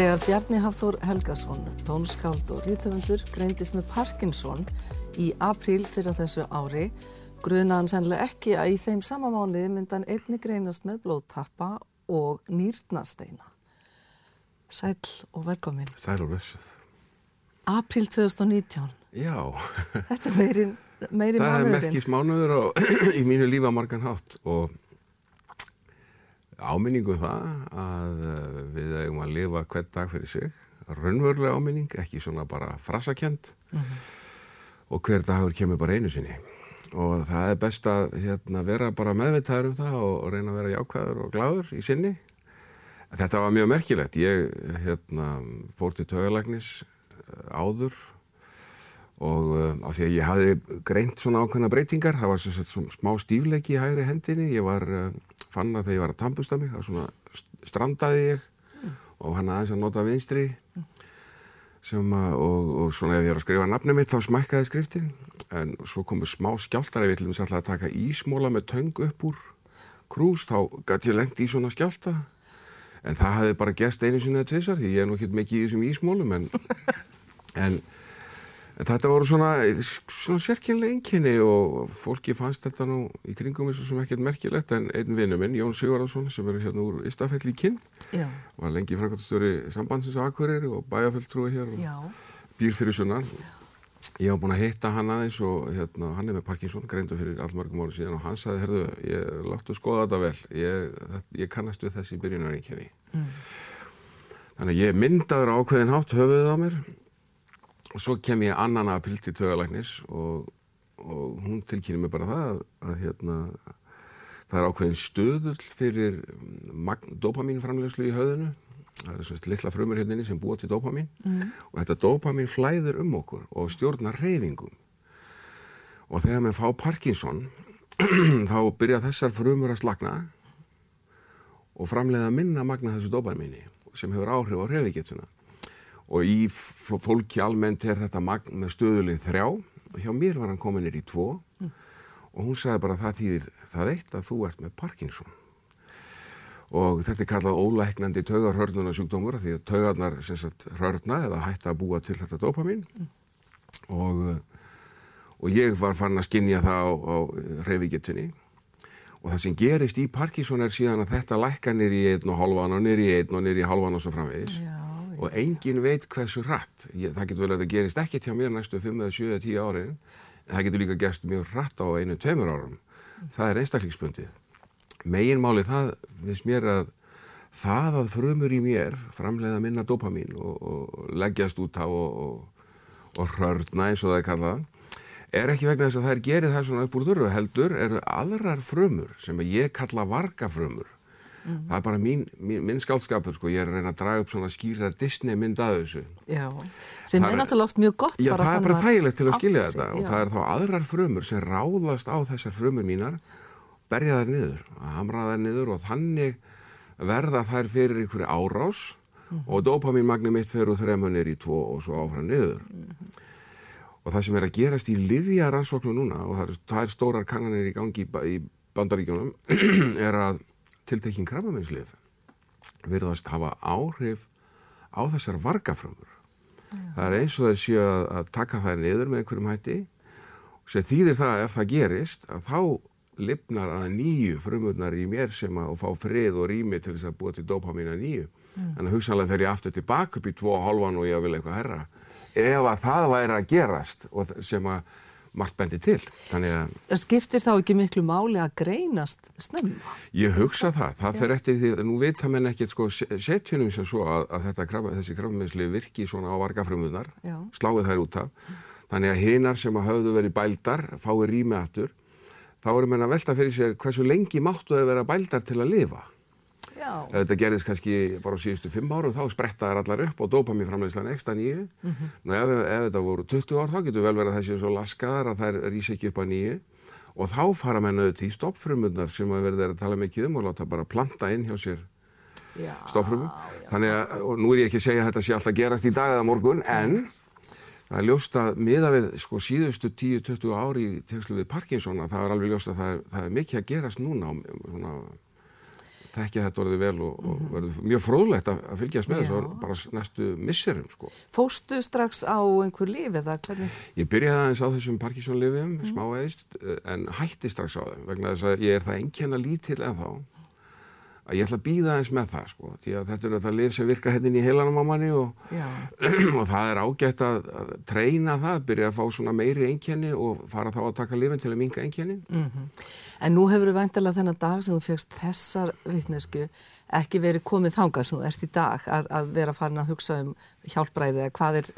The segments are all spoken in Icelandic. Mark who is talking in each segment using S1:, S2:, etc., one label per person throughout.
S1: Þegar Bjarni Hafþór Helgason, tónskáld og rítöfundur, greindist með Parkinson í apríl fyrir þessu ári, grunaði hann sennilega ekki að í þeim sama mánuði myndi hann einni greinast með blóðtappa og nýrnasteina. Sæl og velkomin.
S2: Sæl og blessuð.
S1: Apríl 2019.
S2: Já.
S1: Þetta er meiri, meiri
S2: Það er merkis mánuður á, í mínu lífa margan hátt og áminningu um það að eh, við eigum að lifa hvern dag fyrir sig. Raunverulega áminning, ekki svona bara frasakent og hver dagur kemur bara einu sinni. Og það er best að hérna, vera bara meðvitaður um það og, og reyna að vera jákvæður og gláður í sinni. Þetta var mjög merkilegt. Ég hérna, fór til tögalæknis áður og uh, af því að ég hafi greint svona ákveðna breytingar, það var sagt svona smá stífleiki í hægri hendinni, ég var, uh, fann að þegar ég var að tampusta mig, það svona st- strandaði ég og hann aðeins að nota vinstri sem að, og, og svona ef ég er að skrifa nafnið mitt þá smækkaði skriftin. En svo komu smá skjáltar ef ég til dæmis ætlaði að taka ísmóla með töng upp úr krús, þá gæti ég lengt í svona skjálta en það hefði bara gest einu sinni að tvisar því ég er nú ekki mikið í þessum ísmólum en En þetta voru svona, svona sérkynlega einkenni og fólki fannst þetta nú í kringum eins og sem ekkert merkilegt en einn vinnu minn, Jón Sigurðarsson, sem er hérna úr Ístafell í kinn, var lengi framkvæmstjóri sambandsins á Akureyri og bæjarfelltrúi hér og
S1: já,
S2: býr fyrir sunnan. Ég var búinn að hitta hann aðeins og hérna, hann er með Parkinson, greindu fyrir allmörgum árum síðan og hann sagði, herðu, ég láttu skoða þetta vel, ég, ég kannast við þessi byrjunareinkenni. Þannig að ég myndaður ákveðin hátt höfuðið á mér og svo kem ég annan apríl til tögalæknis og, og hún tilkynni mig bara það að, að hérna, það er ákveðin stöðull fyrir magn, dopamínframlegslu í höfðinu. Það er svona litla frumur hérna inni sem búa til dopamín og þetta dopamín flæður um okkur og stjórnar reyfingum. Og þegar maður fá Parkinson þá byrja þessar frumur að slagna og framleiða minna magna þessu dopamíni sem hefur áhrif á reyfingetuna og í fólki almennt er þetta magn með stöðulinn þrjá. Og hjá mér var hann komin í tvo. Og hún sagði bara það þýðir það eitt að þú ert með Parkinson. Og þetta er kallað ólæknandi taugarhörnuna sjúkdómur því að taugarnar sagt hörna eða hætta að búa til þetta dopamin og, uh, og ég var farin að skinja það á, á reyfigetunni og það sem gerist í Parkinson er síðan að þetta lækka nýr í einn og hálfan og nýr í einn og nýr í hálfan og svo framvegis.
S1: Já,
S2: og engin veit hversu hratt. Ég, það getur vel að það gerist ekkert hjá mér næstu 5 eða 7 eða 10 árin, en það getur líka gerst mjög hratt á einu, tveimur árum. Það er einstaklingsbundið. Meginmáli það finnst mér að það að frumur í mér framleiða minna dopamin og, og leggjast út á og, og, hrörna eins og það er kallað, er ekki vegna þess að þær gerir það svona upp úr þurru heldur eru aðrar frumur sem ég kalla vargafrumur það er bara mín, mín, minn skáldskapur sko, ég er að reyna að draga upp svona skýra Disney mynd að þessu.
S1: Já. Sem
S2: Það
S1: er
S2: er-
S1: náttúrulega oft mjög gott
S2: Já, það er bara þægilegt til að skilja
S1: sig,
S2: þetta. Og
S1: já.
S2: það er þá aðrar frumur sem ráðast á þessar frumur mínar berja þær niður, hamra þær niður og þannig verða þær fyrir einhverju árás og dopamínmagni mitt fyrir þremunir í tvo og svo áfram niður. Og það sem er að gerast í livjaransóknu núna og það eru tvær stórar kannanir í gangi í, í bandaríkjunum er að tiltekkin krabbameinslif virðast hafa áhrif á þessar vargafrömmur. Það er eins og þeir séu að, taka þær niður með einhverjum hætti sem þýðir það að ef það gerist að þá lifnar að nýju frumurnar í mér sem að og fá frið og rými til þess að búa til dopamín að nýju. Þannig að hugsanlega fer ég aftur tilbaka upp í tvo og hálfan og ég vil eitthvað herra. Ef að það væri að gerast og sem að margt bendi til.
S1: Skiptir þá ekki miklu máli að greinast snemma?
S2: Ég hugsa það, það fer eftir því að nú vita menn ekkert sko se- setjunum sem svo að, að þetta krabba, þessi krabbameinsli virki svona á vargafrömmunar, sláið þær út af. Þannig að hinar sem að höfðu verið bældar fái rými aftur, þá erum menn að velta fyrir sér hversu lengi máttu þau vera bældar til að lifa. Þetta gerðist kannski bara á síðustu fimm árum þá spretta þær allar upp og dopamín framleiðslan ekstra nýju. Nú ef, ef þetta voru 20 ár þá getur vel verið að þessi svo laskaðar að þær rýsa ekki upp að nýju og þá fara menn auðvitað í stoppfrumundar sem að verða að tala mikið um og láta bara planta inn hjá sér
S1: Já.
S2: stoppfrumum. Þannig að, og nú er ég ekki að segja að þetta sé alltaf gerast í dag eða morgun, en það er ljóst að miða við sko síðustu 10-20 ári í tengslu við Parkinson að það er alveg ljóst að það er, það er mikið að gerast núna á svona þekkja þetta orðið vel og, og verður mjög fróðlegt að, að fylgjast með þessu bara næstu misserum sko.
S1: Fóstu strax á einhver líf eða hvernig?
S2: Ég byrjaði aðeins á þessum Parkinson-lifum, mm. smá eðist, en hætti strax á þeim vegna þess að ég er það einkenna lítill ennþá að ég ætla að býða aðeins með það sko, því að þetta er þetta lif sem virkar hérna inn í heilanum á manni og, og það er ágætt að, að treyna það, byrja að fá svona meiri einkenni og fara þá að taka lifin til að minga einkennin.
S1: En nú hefur við væntalega þennan dag sem þú fegst þessar vitnesku ekki verið komið þangað sem þú ert í dag að, að vera farin að hugsa um hjálpræði eða hvað er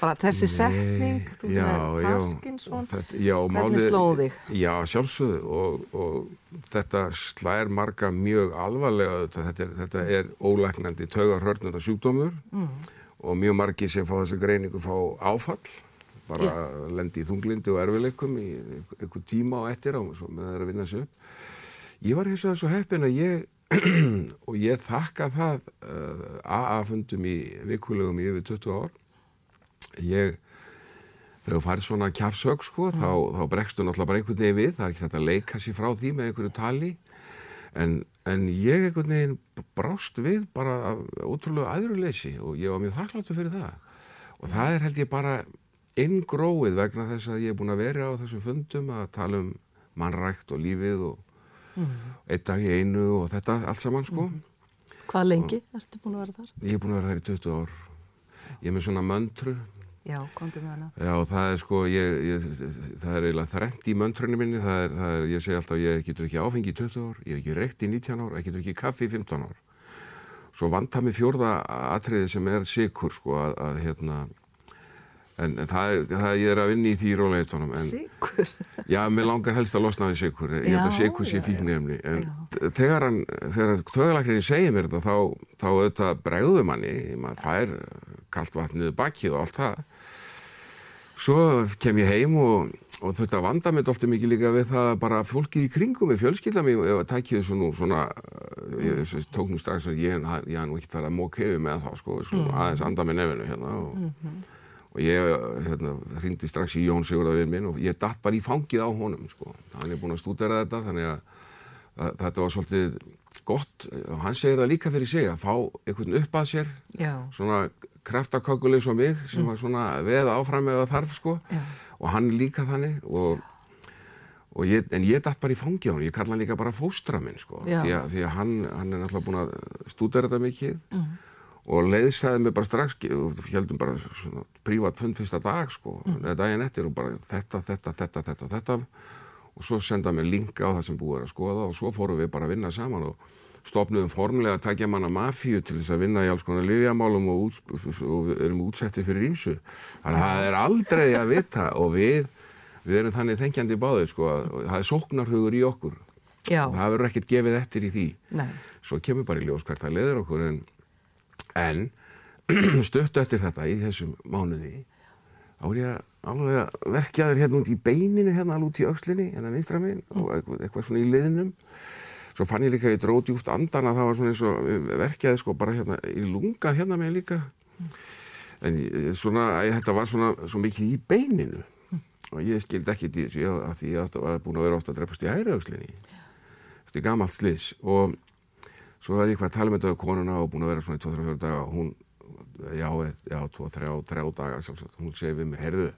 S1: bara þessi setning, þú
S2: já,
S1: Parkinson,
S2: þetta, já,
S1: hvernig slóðu þig?
S2: Já, sjálfsögðu og, og þetta slær marga mjög alvarlega þetta, þetta er, þetta er ólæknandi taugarhörnunda sjúkdómur
S1: Mm.
S2: og mjög margi sem fá þessu greiningu fá áfall bara lendi í þunglindi og erfileikum í einhver tíma á eftir á með það að vinna sig upp. Ég var hins vegar svo heppin að ég og ég þakka það uh, AA-fundum í vikulegum í yfir 20 ár. Ég þegar þú farið svona kjafsög sko, þá, þá bregstu náttúrulega bara einhvern veginn við, það er ekki þetta að leika sér frá því með einhverju tali, en, en ég einhvern veginn brást við bara af ótrúlega aðruleysi og ég var mjög þakkláttu fyrir það. Og það er held ég bara inngróið vegna þess að ég er búin að vera á þessum fundum að tala um mannrækt og lífið og einn dag í einu og þetta allt saman sko.
S1: Hvað lengi ertu búin að vera þar?
S2: Ég er búin að vera þær í 20 ár. Ég er með svona möntru
S1: Já, komdu með hana.
S2: Já, það er sko, ég, ég, það er eiginlega þrengt í möntrunni minni, það er, það er, ég segi alltaf, ég getur ekki áfengi í 20 ár, ég hef ekki reykt í 19 ár, ég getur ekki kaffi í 15 ár. Svo vantar mér fjórða atriði sem er sikur, sko, að, að hérna, en, það er, það er, ég er að vinna í því róleitunum, en
S1: Sigur.
S2: já, mér langar helst að losna við sikur, ég held að
S1: Já,
S2: sikur sé
S1: já, já.
S2: fíknefni, en þegar hann, þegar tögulæknirinn segir mér þetta, þá, þá auðvitað bregðu manni, maður fær kalt vatnið bakið og allt það, Svo kem ég heim og, og þetta vanda mig alltaf mikið líka við það að bara fólkið í kringum með fjölskylda mig ef að tækja þessu nú svona, ég þessu tók nú strax að ég, ég hef nú ekkert farið að móka hefur með það sko, svona aðeins anda með nefinu hérna og, og ég hérna, hringdi strax í Jón Sigurðar minn og ég datt bara í fangið á honum sko, hann er búin að stúdera þetta þannig að, að þetta var svolítið gott. Og hann segir það líka fyrir sig að fá einhvern upp að sér
S1: Já,
S2: svona kraftakökuleg svo mig sem var svona veð áfram eða þarf sko.
S1: Já.
S2: og hann líka þannig og, og ég, en ég dætt bara í fangi á hann, ég kalla hann líka bara fóstra minn sko. Því að, því að hann, hann er náttúrulega búin að stúdera þetta mikið og leiðsæði mig bara strax og heldum bara svona prívat fund fyrsta dag sko, eða daginn eftir og bara þetta, þetta, þetta, þetta, þetta og svo senda mér linka á það sem búið er að skoða og svo fórum við bara að vinna saman og stopnuðum formlega að takja manna mafíu til þess að vinna í alls konar livjamálum og, út, og erum útsettið fyrir ímsu. Þannig að það er aldrei að vita og við, við erum þannig þengjandi báðir sko að það er sóknarhugur í okkur.
S1: já,
S2: Það verður ekkert gefið eftir í því.
S1: nei.
S2: Svo kemur bara í ljós hvert það leður okkur en, en stöttu eftir þetta í þessum mánuði þá er ég alveg að verkja þér hérna út í beininu hérna alveg út í öxlinni hérna vinstra minn og eitthvað, eitthvað svona í liðnum. Svo fann ég líka að ég dróð djúft andan að það var svona eins og verkjaði sko bara hérna í lunga hérna með líka. En ég- svona, þetta var svona svo mikið í beininu. Og ég skildi ekki í þessu ég, að því ég átti- var búin að vera ofta að drepast í hægri öxlinni. Þetta er gamalt slis og svo var ég eitthvað að tala með þetta við konuna og búin að vera svona í 2-3-4 daga og hún, já, já, 2-3 daga sjálfsagt, hún segi við mig, heyrðu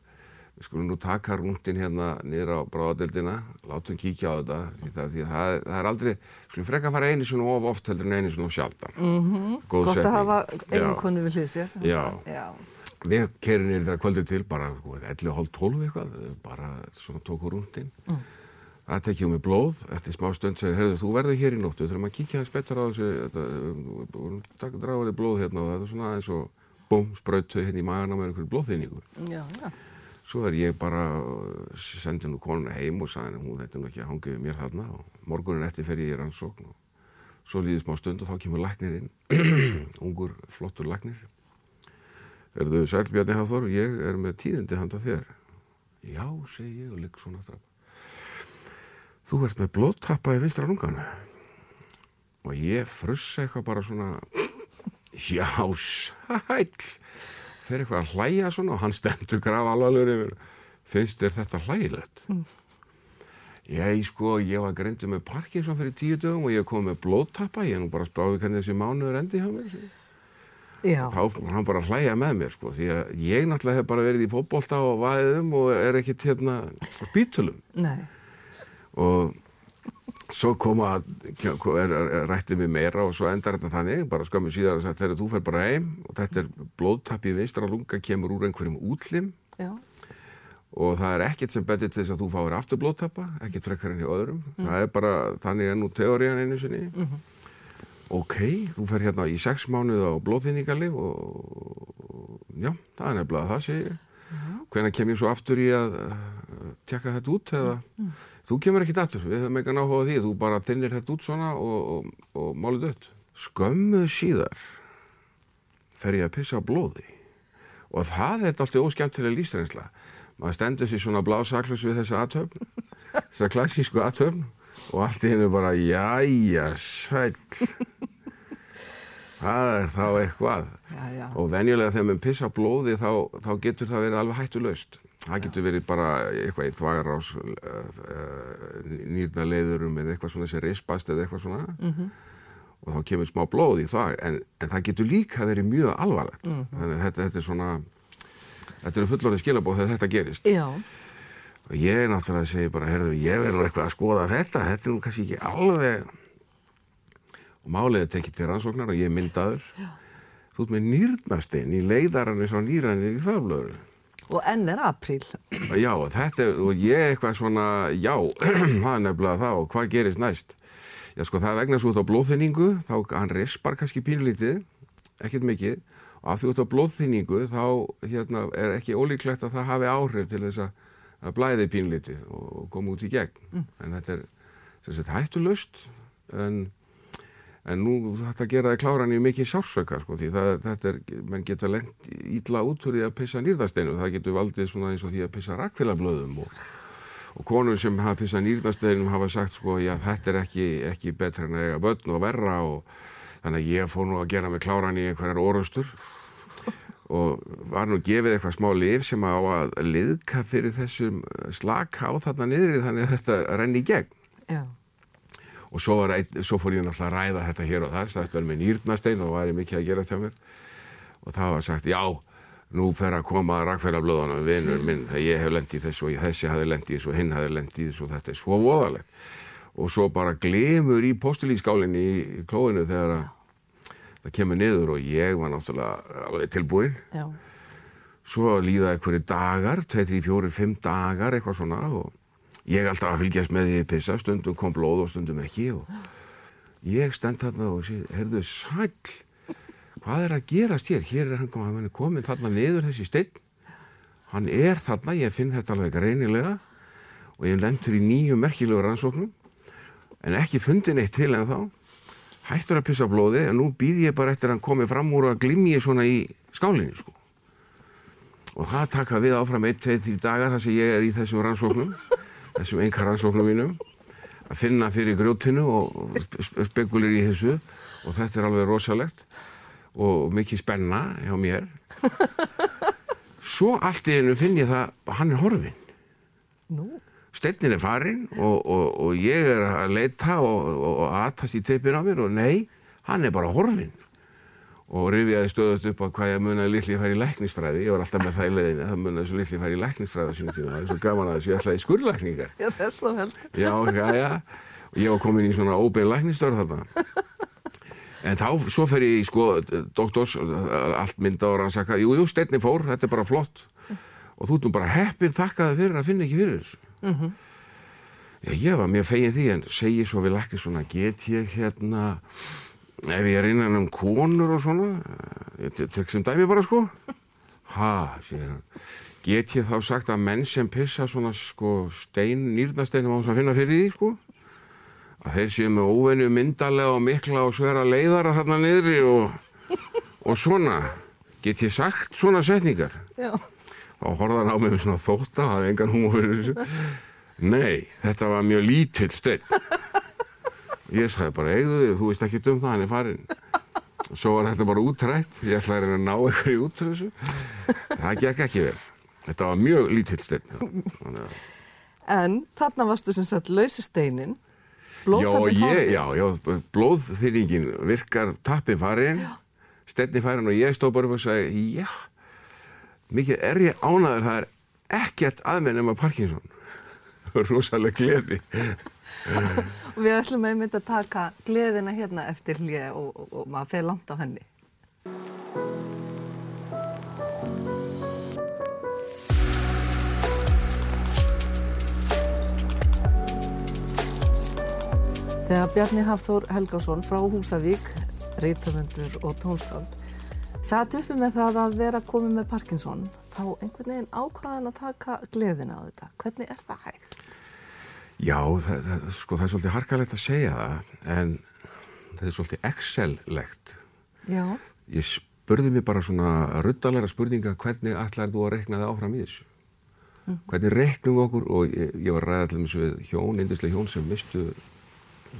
S2: við skulum nú taka rúndin hérna niður á bráðadeldina, látum kíkja á þetta því það, því það, er, það er aldrei skulum freka að fara einu svona of oft heldur en einu svona of sjaldan mm
S1: Gott að hafa
S2: Já.
S1: konu við hlið sér.
S2: Já.
S1: Já.
S2: Við kerum niður þegar kvöldið til bara sko, 11, hálf 12 eitthvað, bara svona tóku rúndin. Mm. Það tekjum við blóð, eftir smá stund segir, heyrðu, þú verður hér í nóttu, þurfum að kíkja hans betur á þessu, þetta, draga þig blóð hérna og þetta er svona aðeins og búm, sprautu hérna í á mér einhverju blóðþýningur.
S1: Já, já.
S2: Svo er ég bara, sendi nú konuna heim og sagði henni, hún þetta er nú ekki að hangið við mér þarna og morgunin eftir fer ég í rannsókn og svo líður smá stund og þá kemur læknir inn, ungur, flottur læknir. Erðu sæl Bjarni Hafþór, ég er með tíðindi handa þér. Já, segi ég og ligg svona aftur. Þú ert með blóttappa í vinstra lunganu. Og ég frussa eitthvað bara svona, já, sæl. Fer eitthvað að hlæja svona og hann stendur graf alvarlegur yfir. Finnst þér þetta hlægilegt? Ég, sko, ég var greindu með Parkinson fyrir tíu dögum og ég kom með blóðtappa, ég nú bara spáðið hvernig þessi mánuður endi hjá mér.
S1: Já.
S2: Þá var hann bara að hlæja með mér, sko, því að ég náttúrulega hef bara verið í fótbolta og vaðiðum og er ekkert hérna spítulum.
S1: Nei.
S2: Og svo koma, rættið mér meira og svo endar þetta þannig, bara skömmu síðan að þetta er þú fer bara heim og þetta er blóðtappi í vinstra lunga, kemur úr einhverjum útlim.
S1: Já.
S2: og það er ekkert sem betið til þess að þú fáir aftur blóttappa, ekkert frekkar enn í öðrum. Það er bara, þannig er nú teóriðan einu sinni. Ok, þú fer hérna í sex mánuð á blóðþýningalif og já, það er nefnilega það segir hvenær kem ég svo aftur í að uh, tjekka þetta út eða? Þú kemur ekkert aftur, við höfum ekki náhuga því þú bara þinnir þetta út svona og, og, og málið dött. Skömmuð síðar fer ég að pissa á blóði og það er alltaf óskemmtilega lýsreynsla maður stendur sér svona blásaklus við þessa aðtöfn þessa klassísku aðtöfn og allt í hennu bara jæja, sæl það er þá eitthvað.
S1: Já, já.
S2: og venjulega þegar maður pissa blóði þá, þá getur það verið alveg hættulaust. Það getur verið bara eitthvað í þvagarás nýrna leiðurum eða eitthvað svona sem rispast eða eitthvað svona. Og þá kemur smá blóð í það en, en það getur líka verið mjög alvarlegt. Þannig að þetta, þetta er svona þetta eru fullorðið skilabóð þegar þetta gerist.
S1: Já.
S2: og ég náttúrulega segi bara, herðu, ég verður eitthvað að skoða þetta. Þetta er nú kannski ekki alveg og málið er tekið til rannsóknar og ég er myndaður þú ert með nýrnastein í leiðarann eins og nýrannir í þarflöru
S1: Og enn er apríl.
S2: Já, og þetta er, og ég eitthvað svona, já, það er nefnilega það og hvað gerist næst? Já, sko, það vegna svo út á blóðþynningu, þá hann rispar kannski pínlítið, ekkert mikið, og af því út á blóðþynningu þá hérna, er ekki ólíklegt að það hafi áhrif til þess að, blæði pínlítið og, og koma út í gegn. En þetta er, sagt, hættulust, en En nú þetta gera það kláran í mikið sársöka sko því það, þetta er, menn geta lengt ítla út því að pissa nýrnasteinu. Það getur valdið svona eins og því að pissa rakfélablöðum og, og konur sem hafa pissað nýrnasteinum hafa sagt sko já þetta er ekki, ekki betra en að eiga börn og verra og þannig að ég fór nú að gera mig kláran í einhverjar orustur og var nú gefið eitthvað smá lif sem á að liðka fyrir þessum slaka á þarna niðri þannig að þetta renni í gegn.
S1: Já.
S2: Og svo, ein, svo fór ég náttúrulega að ræða þetta hér og þar, það var með nýrnastein og var ég mikið að gera þetta mér. Og það var sagt, já, nú fer að koma rakfærablöðunum vinnur minn, þegar ég hef lendið þessu og þessi hafi lendið þessu og hinn hafi lendið þessu og þetta er svo voðalegt. Og svo bara glemur í postilískálinni í klóinu þegar að það kemur niður og ég var náttúrulega alveg tilbúin.
S1: Já.
S2: Svo líða einhverju dagar, 2, 3, 4, 5 dagar, eitthvað svona og ég alltaf að fylgjast með því að pissa, stundum kom blóð og stundum ekki og ég stend þarna og sé, heyrðu, sæl, hvað er að gerast hér? Hér er hann kom, hann komin þarna niður þessi steinn, hann er þarna, ég finn þetta alveg greinilega og ég lendur í nýju merkilegu rannsóknum en ekki fundin eitt til en þá, hættur að pissa blóði en nú býð ég bara eftir að hann komi fram úr að glimmi ég svona í skálinni sko. Og það taka við áfram 1-2-3 dagar þar sem ég er í þessum rannsóknum þessum enga rannsóknum mínum að finna fyrir grjótinu og spe spekulir í þessu. Og þetta er alveg rosalegt og mikið spenna hjá mér. Svo allt í hennu finn ég það að hann er horfin
S1: Nú.
S2: steinnin er farin og, og, og ég er að leita og, og aðtast í teipin á mér og nei, hann er bara horfin og rifjaði stöðut upp á hvað ég munið litli færi í læknistræði ég var alltaf með það í leiðinu, það munið svo litli færi í læknistræði á sínum tíma, það er svo gaman að þessu. Ég ætlaði í skurlækningar
S1: Já, þess þá heldur.
S2: já, já, já, og ég var komin í svona óbein læknistörð þarna. En þá, svo fer ég í sko doktors, allt mynda og rannsaka. Jú, jú, steinni fór, þetta er bara flott. Og þú erum bara heppin þakkaði fyrir að finna ekki fyrir þessu. Já, ég var mjög fegin því en segi svo við lækni svona, get ég hérna ef ég er innan um konur og svona ég tek sem dæmi bara sko. Ha, segir hann. Get ég þá sagt að menn sem pissa svona sko stein, nýrnasteinum á þess að finna fyrir því sko? Að þeir séu með óvenju myndalega og mikla og svera leiðara þarna niðri og, og svona. Get ég sagt svona setningar?
S1: Já.
S2: þá horfði hann á mig með svona þótta það er engan húmur fyrir þessu. Nei, þetta var mjög lítill stein ég sagði bara, eigðu þig, þú veist ekki um það, hann er farin svo var þetta bara útrætt. Ég ætlaði að að ná í út þessu. Það gekk ekki vel. Þetta var mjög lítill stein þannig að
S1: En þarna varstu sem sagt lausisteinin,
S2: ég,
S1: hálfið.
S2: já, já, blóðþýringin virkar tappin farin, stenni farin og ég stóð bara upp og sagði, já, mikið er ég ánaður, það er ekkert aðmenn nema Parkinson. Rosalega gleði.
S1: Og við ætlum einmitt að taka gleðina hérna eftir hlje og, og, og maður fer langt á henni. Þegar Bjarni Hafþór Helgásson frá Húsavík, reytöfundur og tónskáld, satt uppi með það að vera komið með Parkinson, þá einhvern veginn ákvaðan að taka gleðina á þetta. Hvernig er það hægt?
S2: Já, það, það, sko, það er svolítið harkalegt að segja það, en það er svolítið Excel-legt.
S1: Já,
S2: Ég spurði mér bara svona ruddalega spurninga hvernig ætlar þú að rekna það áfram í þessu? Hvernig reknum við okkur og ég, ég var ræðið allir með hjón, indislega hjón sem mistu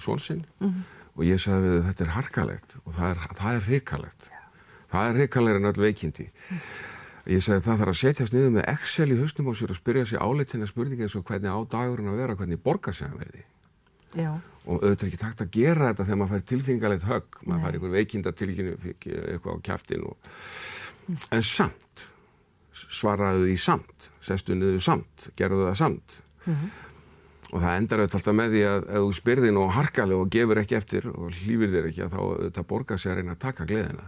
S2: svonsinn og ég sagði við þetta er harkalegt og það er, það er hrikalegt. Það er hrikalegri en öll veikindi. Ég sagði það þarf að setjast niður með Excel í hausnum á sér og spyrja sér áleitina spurninga eins og hvernig á dagurinn að vera, hvernig borga sig að verði
S1: já,
S2: og auðvitað er ekki takt að gera þetta þegar maður fær tilfinningalegt högg. Maður fær einhver veikinda tilkynni eitthvað á kjaftin og... en samt svaraðu því samt sestu niður samt, gerðu það samt. Og það endar auðvitað alltaf með því að ef þú spyrði nú harkalega og gefur ekki eftir og hlýfir þér ekki að þá auðvitað borga sig að reyna að taka gleðina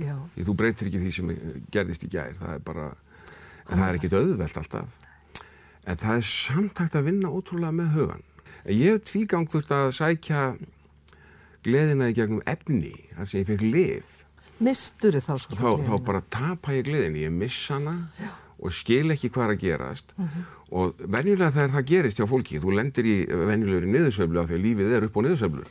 S1: já,
S2: því þú breytir ekki því sem gerðist í gær. Það er bara, en það er ekkit auðvelt alltaf. En það er samtakt að vinna ótrúlega með hugan en ég hef tvígang þurft að sækja gleðina í gegnum efni þar sem ég fekk lif
S1: Mistur þá sko
S2: þá, þá bara tapa ég gleðinni, ég missa hana og skil ekki hvað er að gerast. Og venjulega þegar það gerist hjá fólki, þú lendir í venjulegri niðursöflu af því að lífið er upp á niðursöflu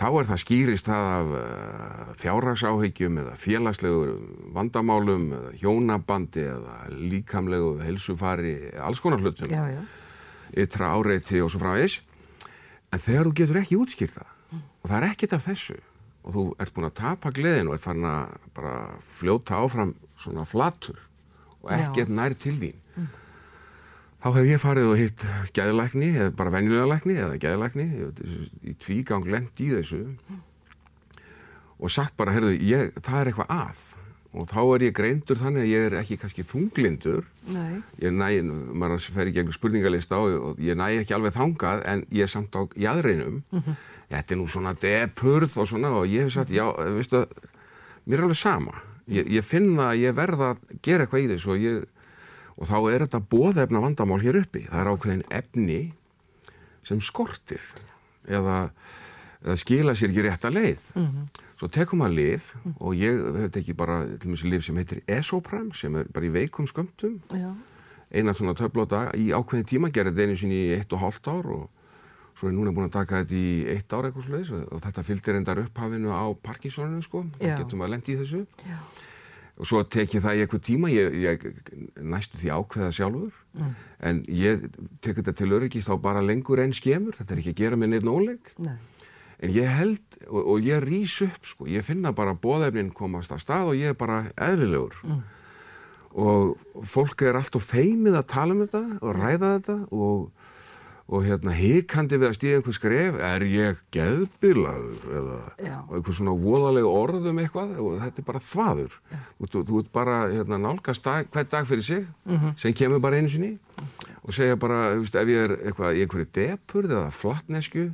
S2: þá er það skýrist það af uh, fjárhagsáhyggjum eða félagslegur vandamálum eða hjónabandi eða líkamlegu helsufari, alls konar hlutum.
S1: Já, já,
S2: ytra áreiti og svo frá þess en þegar þú getur ekki útskýrt það og það er ekkert af þessu og þú ert búin að tapa gleðin og ert farin að bara fljóta áfram svona flatur og ekkert nær til þín þá hef ég farið og hitt gæðlækni eða bara venjulega lækni eða gæðlækni í tvígang lent í þessu. Og sagt bara, heyrðu, ég, það er eitthvað að. Og þá er ég greindur þannig að ég er ekki kannski þunglindur.
S1: Nei,
S2: ég næ, maður fer í gegnum spurningalista og, og ég næ ekki alveg þangað en ég er samt á jæðreinum þetta er nú svona depurð og svona og ég hef sagt, já, veistu mér er alveg sama. Ég, ég finn það að ég verða að gera eitthvað í þessu og, ég, og þá er þetta bóðefna vandamál hér uppi. Það er ákveðin efni sem skortir eða, eða skila sér ekki rétta leið. Svo tekum maður lif og ég hef tekið bara lif sem heitir Esopram sem er bara í veikum skömmtum.
S1: Já,
S2: eina svona töflóta í ákveðin tíma gerði þetta einu sinni í eitt og hálft ár og svo er núna búin að taka þetta í eitt ár eitthvað svoleiðis og, þetta fylgir endar upphafinu á Parkinsoninu sko,
S1: Já.
S2: getum að lendi í þessu.
S1: Já,
S2: og svo tek ég það í eitthvað tíma ég, ég næstu því ákveða sjálfur. En ég tek þetta til öryggis þá bara lengur enn skemur. Þetta er ekki að gera mér neitt nóleg
S1: nei,
S2: en ég held og, og ég rís upp sko, ég finna bara bóðefnin komast að stað og ég er bara eðlilegur. Og fólk er alltaf feimið að tala um þetta og ræða þetta og, og hérna hikandi við að stíða einhver skref er ég geðbilaður eða
S1: Já.
S2: og einhver svona voðalega orð um eitthvað og þetta er bara þvaður þú, þú, þú ert bara hérna, nálgast dag, hvern dag fyrir sig sem kemur bara einu sinni og segja bara, veist, ef ég er eitthvað í einhverju depurð eða flattnesku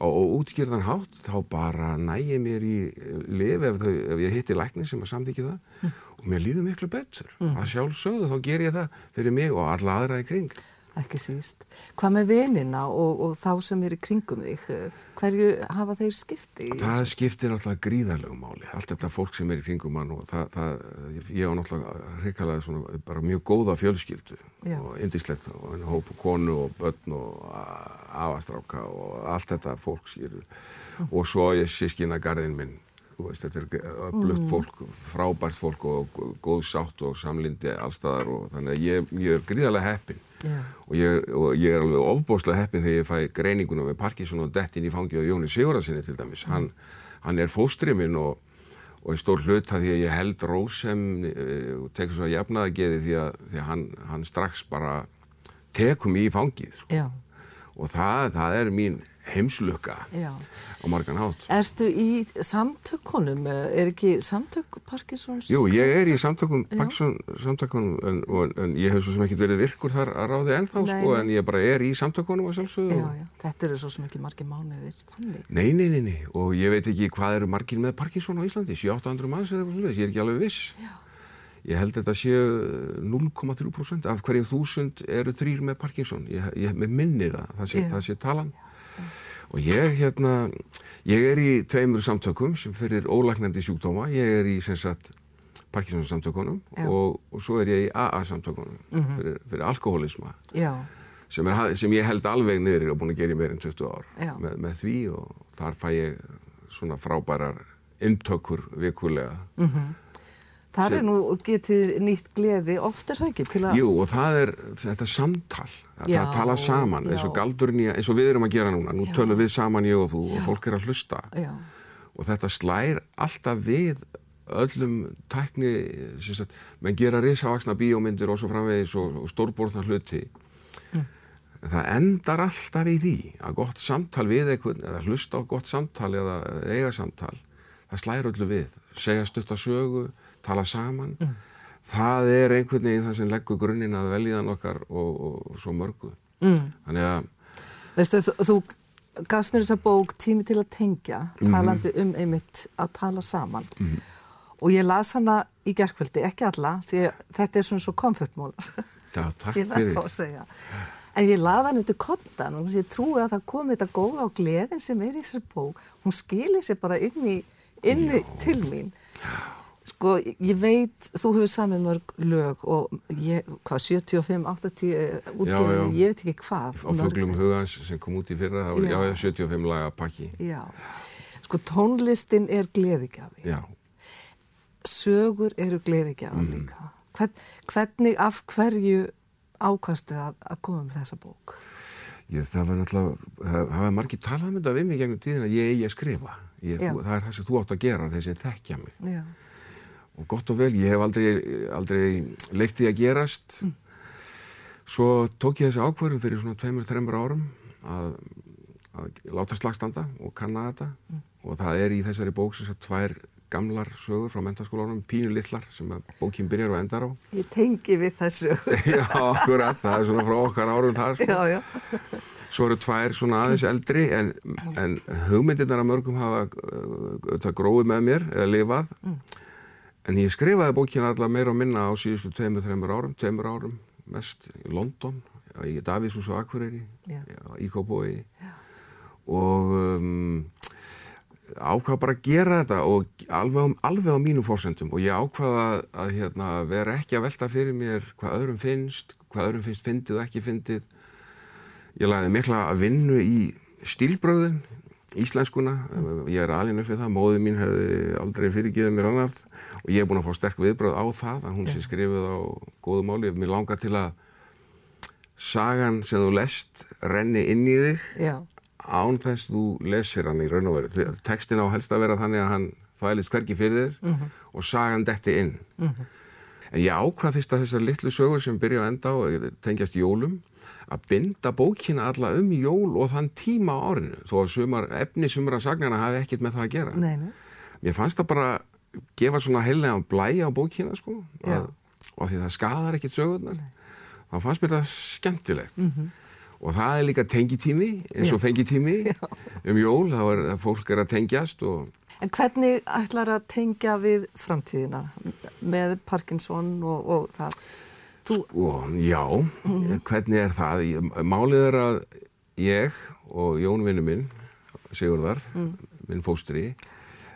S2: og, og útskýrðan hátt þá bara nægi mér í lif ef, þau, ef ég hitti lækni sem að samþykja það. Og mér líður miklu betur. Að sjálfsögðu þá ger ég það fyrir mig og alla aðra í kring
S1: ekki síst. Hvað með vinina og, og þá sem er í kringum þig, hverju hafa þeir skipti?
S2: það skiptir alltaf gríðarlegu máli allt þetta fólk sem er í kringum mann og það, það, ég á náttúrulega hrikalega svona bara mjög góða fjölskyldu
S1: Já.
S2: og indislegt og en hóp konu og börn og afastráka og allt þetta fólk skýr og svo ég sískina garðin minn veist, þetta er öflugt fólk frábært fólk og góð sátt og samlindi allstaðar og þannig að ég, ég er gríðarlega heppin. Og ég, og ég er alveg ofbóðslega heppin þegar ég fæ greininguna með Parkinson og dettin í fangi á Jóni Sigurðarsinni til dæmis. Hann, hann er fóstri minn og, og er stór hlut að því að ég held rósem og tekur svo að jafnaða geði því að, því að hann, hann strax bara tekum í fangið sko. Og það, það er mín heimslukka
S1: já.
S2: á margan hátt.
S1: Erstu í samtökunum? Er ekki samtök Parkinsons?
S2: Jú, ég er í samtökum, Parkinson samtökunum en, en, en ég hef svo sem ekki verið virkur þar að ráði ennþá
S1: Nei,
S2: sko
S1: nei.
S2: en ég bara er í samtökunum að sjálfsögðu.
S1: Já, já. Þetta eru svo sem ekki margir mánuðir þannig.
S2: Nei, nei, nei, nei, og ég veit ekki hvað eru margir með Parkinson á Íslandi, 700-800 manns eða eitthvað svona, ég er ekki alveg viss. Já. Ég held þetta séu 0,3% af hverjum þúsund eru þrýr með Parkinson, ég, ég með minni það, það sé,
S1: Já.
S2: það sé talan. Og ég, hérna, ég er í tveimur samtökum sem fyrir ólæknandi sjúkdóma, ég er í sem sagt Parkinson samtökunum og, og svo er ég í AA samtökunum fyrir, fyrir alkoholisma sem, er, sem ég held alveg niður og búin að gera í meir en 20 ár með, með því og þar fæ ég svona frábærar inntökur vikulega.
S1: Þar er nú getið nýtt gleði, oft er það ekki til að...
S2: Jú og það er þetta samtal, þetta
S1: Já,
S2: að tala saman eins og
S1: já.
S2: galdurinn, í- eins og við erum að gera núna, nú
S1: Já.
S2: tölum við saman ég og þú og fólk er að hlusta
S1: Já,
S2: og þetta slær alltaf við öllum tækni, sem sagt, menn gera risavaksna bíómyndir og svo framvegis og, og stórborðna hluti. Það endar alltaf í því að gott samtal við einhvern, eða hlusta á gott samtal eða eiga samtal, það slær öllu við, segja stutt að sögu, tala saman. Það er einhvern veginn það sem leggur grunninn að veljiðan okkar og, og svo mörgu. Mm. Þannig að,
S1: veistu, þú, gafst mér þessa bók tími til að tengja,
S2: Mhm.
S1: talandi um einmitt að tala saman. Og ég las hana í gerkvöldi, ekki alla, því þetta er svona svo komfortmólar.
S2: já, takk fyrir.
S1: En ég laði hann undir kottan og ég trúi að það komi þetta góða á gleðin sem er í þessari bók. Hún skilir sér bara inn í, inn til mín. Sko, ég veit, þú hefur samið mörg lög og ég, hvað, 75, 80 útgefinu, ég veit ekki hvað.
S2: á fuglum hugans sem kom út í fyrra,
S1: Já.
S2: já, já, 75 laga pakki.
S1: Já, sko tónlistin er gleðigjafi,
S2: Já,
S1: sögur eru gleðigjafi
S2: Mhm.
S1: líka. Hvern, hvernig, af hverju ákastu að, að koma með þessa bók?
S2: ég, það var náttúrulega, það var margir talað um þetta við mig gegnum tíðin að ég eigi að skrifa. Ég, þú, það er það sem þú átt að gera, þeir sem þekkja mig.
S1: Já,
S2: Og gott og vel, ég hef aldrei, aldrei leift því að gerast.
S1: Mm.
S2: Svo tók ég þessi ákvörðum fyrir svona tveimur, þreimur árum að, að láta slagstanda og kanna þetta.
S1: Mm.
S2: Og það er í þessari bók sem sagt tvær gamlar sögur frá mentaskólanum, pínu litlar, sem að bókin byrjar og endar á.
S1: ég tengi við þessu.
S2: Já, akkurat, það er svona frá okkar árum þar. Sko.
S1: já, já.
S2: Svo eru tvær svona aðeins eldri en, en hugmyndirnar að mörgum hafa uh, það gróið með mér eða lifað. En ég skrifaði bókina allar meira og minna á síðustu tveimur, þreimur árum, tveimur árum, mest í London, í Davíðshús og Akureyri, í Kópói. Og um, ákvað bara að gera þetta og alveg, alveg á mínum fórsendum og ég ákvaða að, að hérna, vera ekki að velta fyrir mér hvað öðrum finnst, hvað öðrum finnst fyndið og ekki fyndið. Ég lagði mikla að vinnu í stílbröðin, íslenskuna. Ég er alveg upp við það, móði mín hefði aldrei fyrirgiðið mér annað og ég er búin að fá sterk viðbröð á það, að hún sé skrifið á góðu máli. Mér langar til að sagan sem þú lest renni inn í þig
S1: Já,
S2: án þess þú lesir hann í raun og. Því- Textin á helst að vera þannig að hann þvælist hvergi fyrir þér og sagan detti inn. En ég ákvað fyrst að þessar litlu sögur sem byrja að enda á tengjast jólum að binda bókina alla um jól og þann tíma á árinu þó að sumar, efni sumra sagnana hafi ekkert með það að gera.
S1: nei, nei.
S2: Mér fannst það bara gefa svona heillega blæja á bókina sko
S1: Já.
S2: að, og því það skadar ekkert sögurnar þá fannst mér það skemmtilegt og það er líka tengitími eins og
S1: Já.
S2: fengitími um jól þá er að fólk er að tengjast og
S1: En hvernig ætlar að tengja við framtíðina með Parkinson og, og það? Þú,
S2: Sko, já, hvernig er það? Málið er að ég og Jón vinnu minn, Sigurðar, minn fóstri,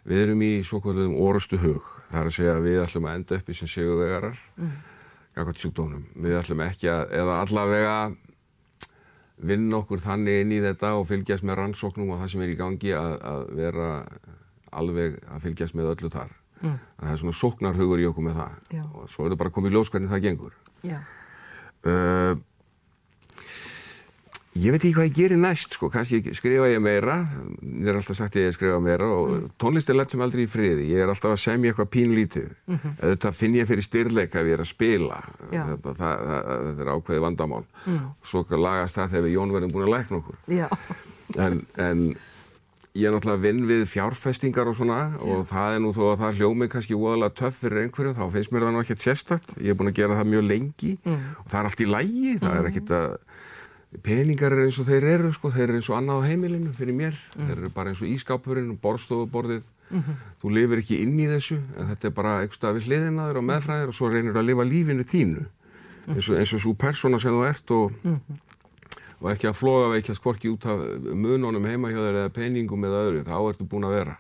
S2: við erum í svo kvöldum orustu hug. Það er að segja að við ætlum að enda upp í sem sigurvegarar, mm. gagvart sjúkdónum. Við ætlum ekki að, eða allavega vinna okkur þannig inn í þetta og fylgjast með rannsóknum og það sem er í gangi að, að vera alveg að fylgjast með öllu þar. Mm. Það er svona sóknarhugur í okkur með það
S1: Já.
S2: og svo er það bara koma í ljós hvernig það gengur. Uh, Ég veit ekki hvað ég gerir næst sko, kannski skrifa ég meira, ég er alltaf sagt ég að skrifa meira og mm. tónlist er lett sem aldrei í friði, ég er alltaf að semja eitthvað pínlítið, mm -hmm. þetta finn ég fyrir styrleika ef ég er að spila, þetta, það, það, þetta er ákveði vandamál, mm. svo lagast það þegar Jón verðum búin að lækna okkur, en, en ég er náttúrulega vinn við fjárfestingar og svona Já. og það er nú þó að það hljómi kannski óalega töff fyrir einhverju, þá finnst mér það náttúrulega ekki sérstakt, ég er búin að gera það mjög lengi mm. og það er allt í lægi, það er mm. ekkit að peningar er eins og þeir eru sko, þeir eru eins og annað á heimilinu fyrir mér, mm. þeir eru bara eins og ískápurinn og borstofuborðið, mm -hmm. þú lifir ekki inn í þessu, en þetta er bara eitthvað við hliðinaður og meðfræðir og svo reynir að lifa lífinu þínu, mm. eins og, eins og og, ekki að floga veikja skorki út af mununum heima hjá þeir eða peningum eða öðru, þá ertu búin að vera.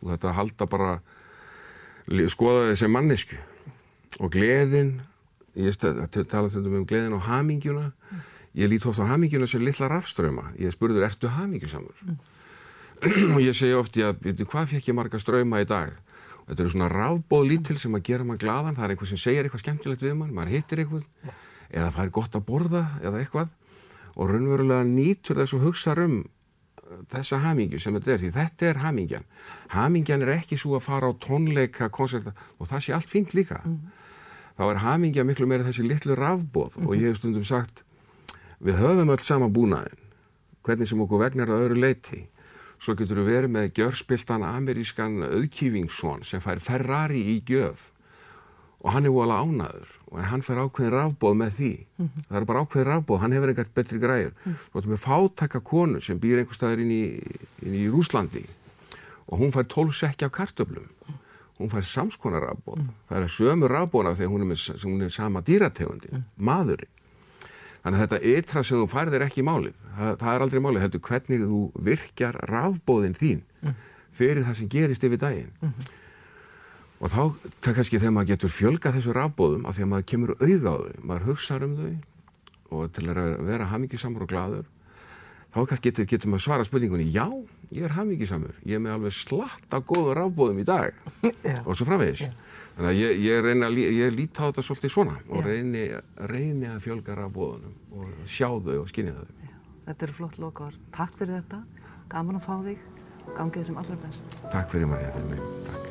S2: Og þetta halda bara skoða þessi mannesku og gleðin, ég tala þetta um gleðin og hamingjuna. Ég lít ofta á hamingjuna sem lilla rafströma ég spurður, ertu hamingjusamur? Mm. og ég segi ofti að, veitu, hvað fekk ég marga ströma í dag? Og þetta eru svona rafbóð lítil sem að gera mann gladan, það er einhver sem segir eitthvað skemmtilegt við mann, maður hittir eitthvað. Eða það er gott að borða eða eitthvað og raunverulega nýtur þess að hugsa um uh, þessa hamingju sem þetta er, því þetta er hamingjan hamingjan er ekki svo að fara á tónleika, konserta og það sé allt fint líka mm. þá er hamingja miklu meira þessi litlu rafbóð mm. og ég hef stundum sagt við höfum öll sama búnaðin hvernig sem okkur vegnar að öðru leiti svo getur við verið með gjörspiltan amerískan auðkýfingsson sem fær Ferrari í gjöf og hann er volið ánaður og hann fær ákveðin rafbóð með því mm -hmm. það er bara ákveðin rafbóð, hann hefur eitthvað betri græur mm -hmm. og þetta með fátaka konu sem býr einhver staðar inn í, inn í Rúslandi og hún fær 12 sekki af kartöflum hún fær samskonar rafbóð mm -hmm. það er sömu rafbóðna þegar hún er, með, hún er sama dýrategundi, maðurinn Þannig að þetta ytra sem þú færðir ekki málið, það, það er aldrei málið, heldur hvernig þú virkjar rafbóðin þín mm. fyrir það sem gerist yfir daginn. Og þá, það kannski þegar maður getur fjölga þessu rafbóðum af því að maður kemur auðga á þau, maður hugsaður um þau og til að vera hamingisamur og gladur, þá kannski getur, getur maður svara spurningunni, já, ég er hamingisamur, ég er með alveg slatt af góðu rafbóðum í dag yeah. og svo framvegis. Yeah. Þannig að ég, ég, reyna, ég líti á þetta svolítið svona og reyni, reyni að fjölga rafbóðunum og sjá þau og skinja þau.
S1: Þetta eru flott lokar. Takk fyrir þetta, gaman að fá þig gangið sem allra best.
S2: Takk fyrir Marja, til mig. Takk.